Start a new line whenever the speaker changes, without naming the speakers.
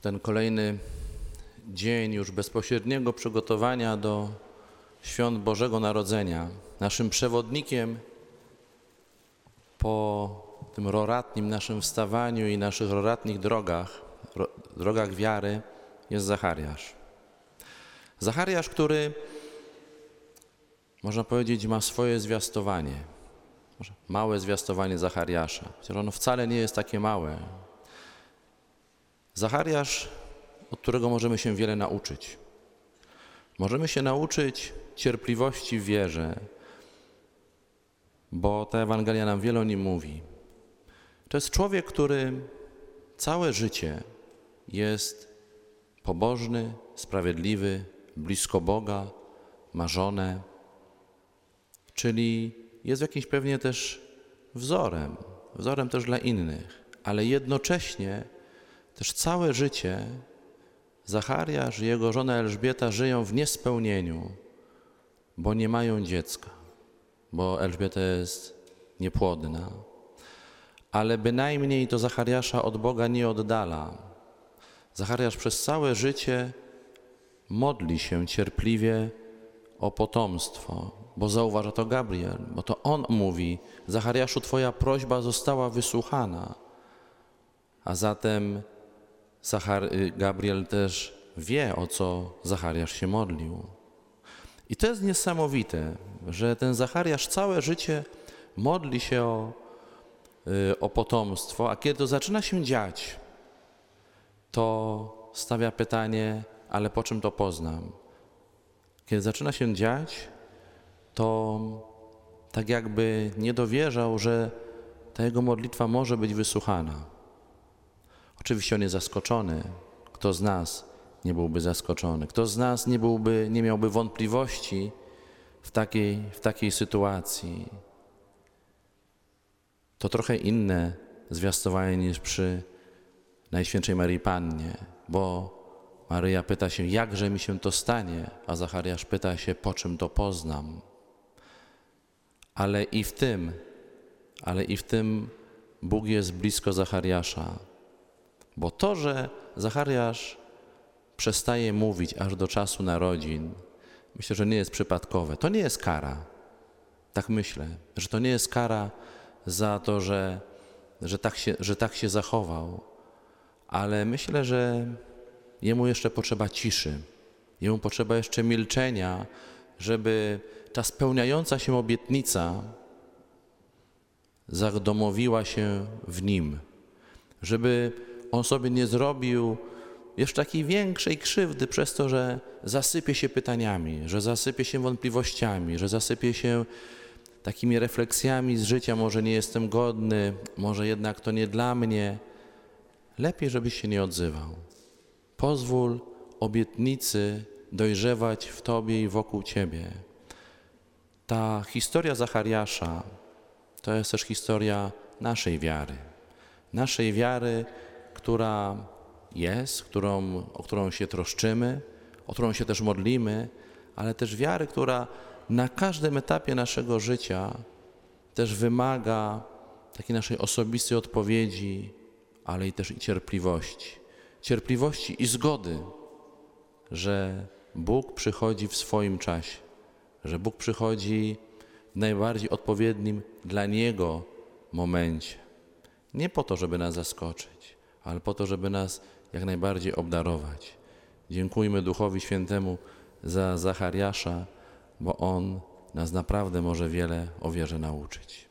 ten kolejny dzień już bezpośredniego przygotowania do świąt Bożego Narodzenia. Naszym przewodnikiem po tym roratnim naszym wstawaniu i naszych roratnych drogach, ro, drogach wiary jest Zachariasz. Zachariasz, który można powiedzieć ma swoje zwiastowanie. Małe zwiastowanie Zachariasza, chociaż ono wcale nie jest takie małe. Zachariasz, od którego możemy się wiele nauczyć. Możemy się nauczyć cierpliwości w wierze, bo ta Ewangelia nam wiele o nim mówi. To jest człowiek, który całe życie jest pobożny, sprawiedliwy, blisko Boga, ma żonę, czyli jest jakimś pewnie też wzorem, wzorem też dla innych, ale jednocześnie też całe życie Zachariasz i jego żona Elżbieta żyją w niespełnieniu, bo nie mają dziecka, bo Elżbieta jest niepłodna. Ale bynajmniej to Zachariasza od Boga nie oddala. Zachariasz przez całe życie modli się cierpliwie o potomstwo, bo zauważa to Gabriel, bo to on mówi: Zachariaszu, Twoja prośba została wysłuchana. A zatem Zachar Gabriel też wie, o co Zachariasz się modlił. I to jest niesamowite, że ten Zachariasz całe życie modli się o, o potomstwo, a kiedy to zaczyna się dziać, to stawia pytanie, ale po czym to poznam? Kiedy zaczyna się dziać, to tak jakby nie dowierzał, że ta jego modlitwa może być wysłuchana. Oczywiście on jest zaskoczony. Kto z nas nie byłby zaskoczony? Kto z nas nie, byłby, nie miałby wątpliwości w takiej, w takiej sytuacji? To trochę inne zwiastowanie niż przy Najświętszej Marii Pannie, bo Maryja pyta się, jakże mi się to stanie, a Zachariasz pyta się, po czym to poznam. Ale i w tym, ale i w tym Bóg jest blisko Zachariasza. Bo to, że Zachariasz przestaje mówić aż do czasu narodzin, myślę, że nie jest przypadkowe. To nie jest kara. Tak myślę, że to nie jest kara za to, że, że, tak, się, że tak się zachował, ale myślę, że jemu jeszcze potrzeba ciszy, jemu potrzeba jeszcze milczenia, żeby ta spełniająca się obietnica zadomowiła się w nim, żeby on sobie nie zrobił jeszcze takiej większej krzywdy przez to, że zasypie się pytaniami, że zasypie się wątpliwościami, że zasypie się takimi refleksjami z życia, może nie jestem godny, może jednak to nie dla mnie. Lepiej, żebyś się nie odzywał. Pozwól obietnicy dojrzewać w Tobie i wokół Ciebie. Ta historia Zachariasza to jest też historia naszej wiary. Naszej wiary, która jest, którą, o którą się troszczymy, o którą się też modlimy, ale też wiary, która na każdym etapie naszego życia też wymaga takiej naszej osobistej odpowiedzi, ale i też i cierpliwości. Cierpliwości i zgody, że Bóg przychodzi w swoim czasie, że Bóg przychodzi w najbardziej odpowiednim dla Niego momencie. Nie po to, żeby nas zaskoczyć, ale po to, żeby nas jak najbardziej obdarować. Dziękujmy Duchowi Świętemu za Zachariasza, bo on nas naprawdę może wiele o wierze nauczyć.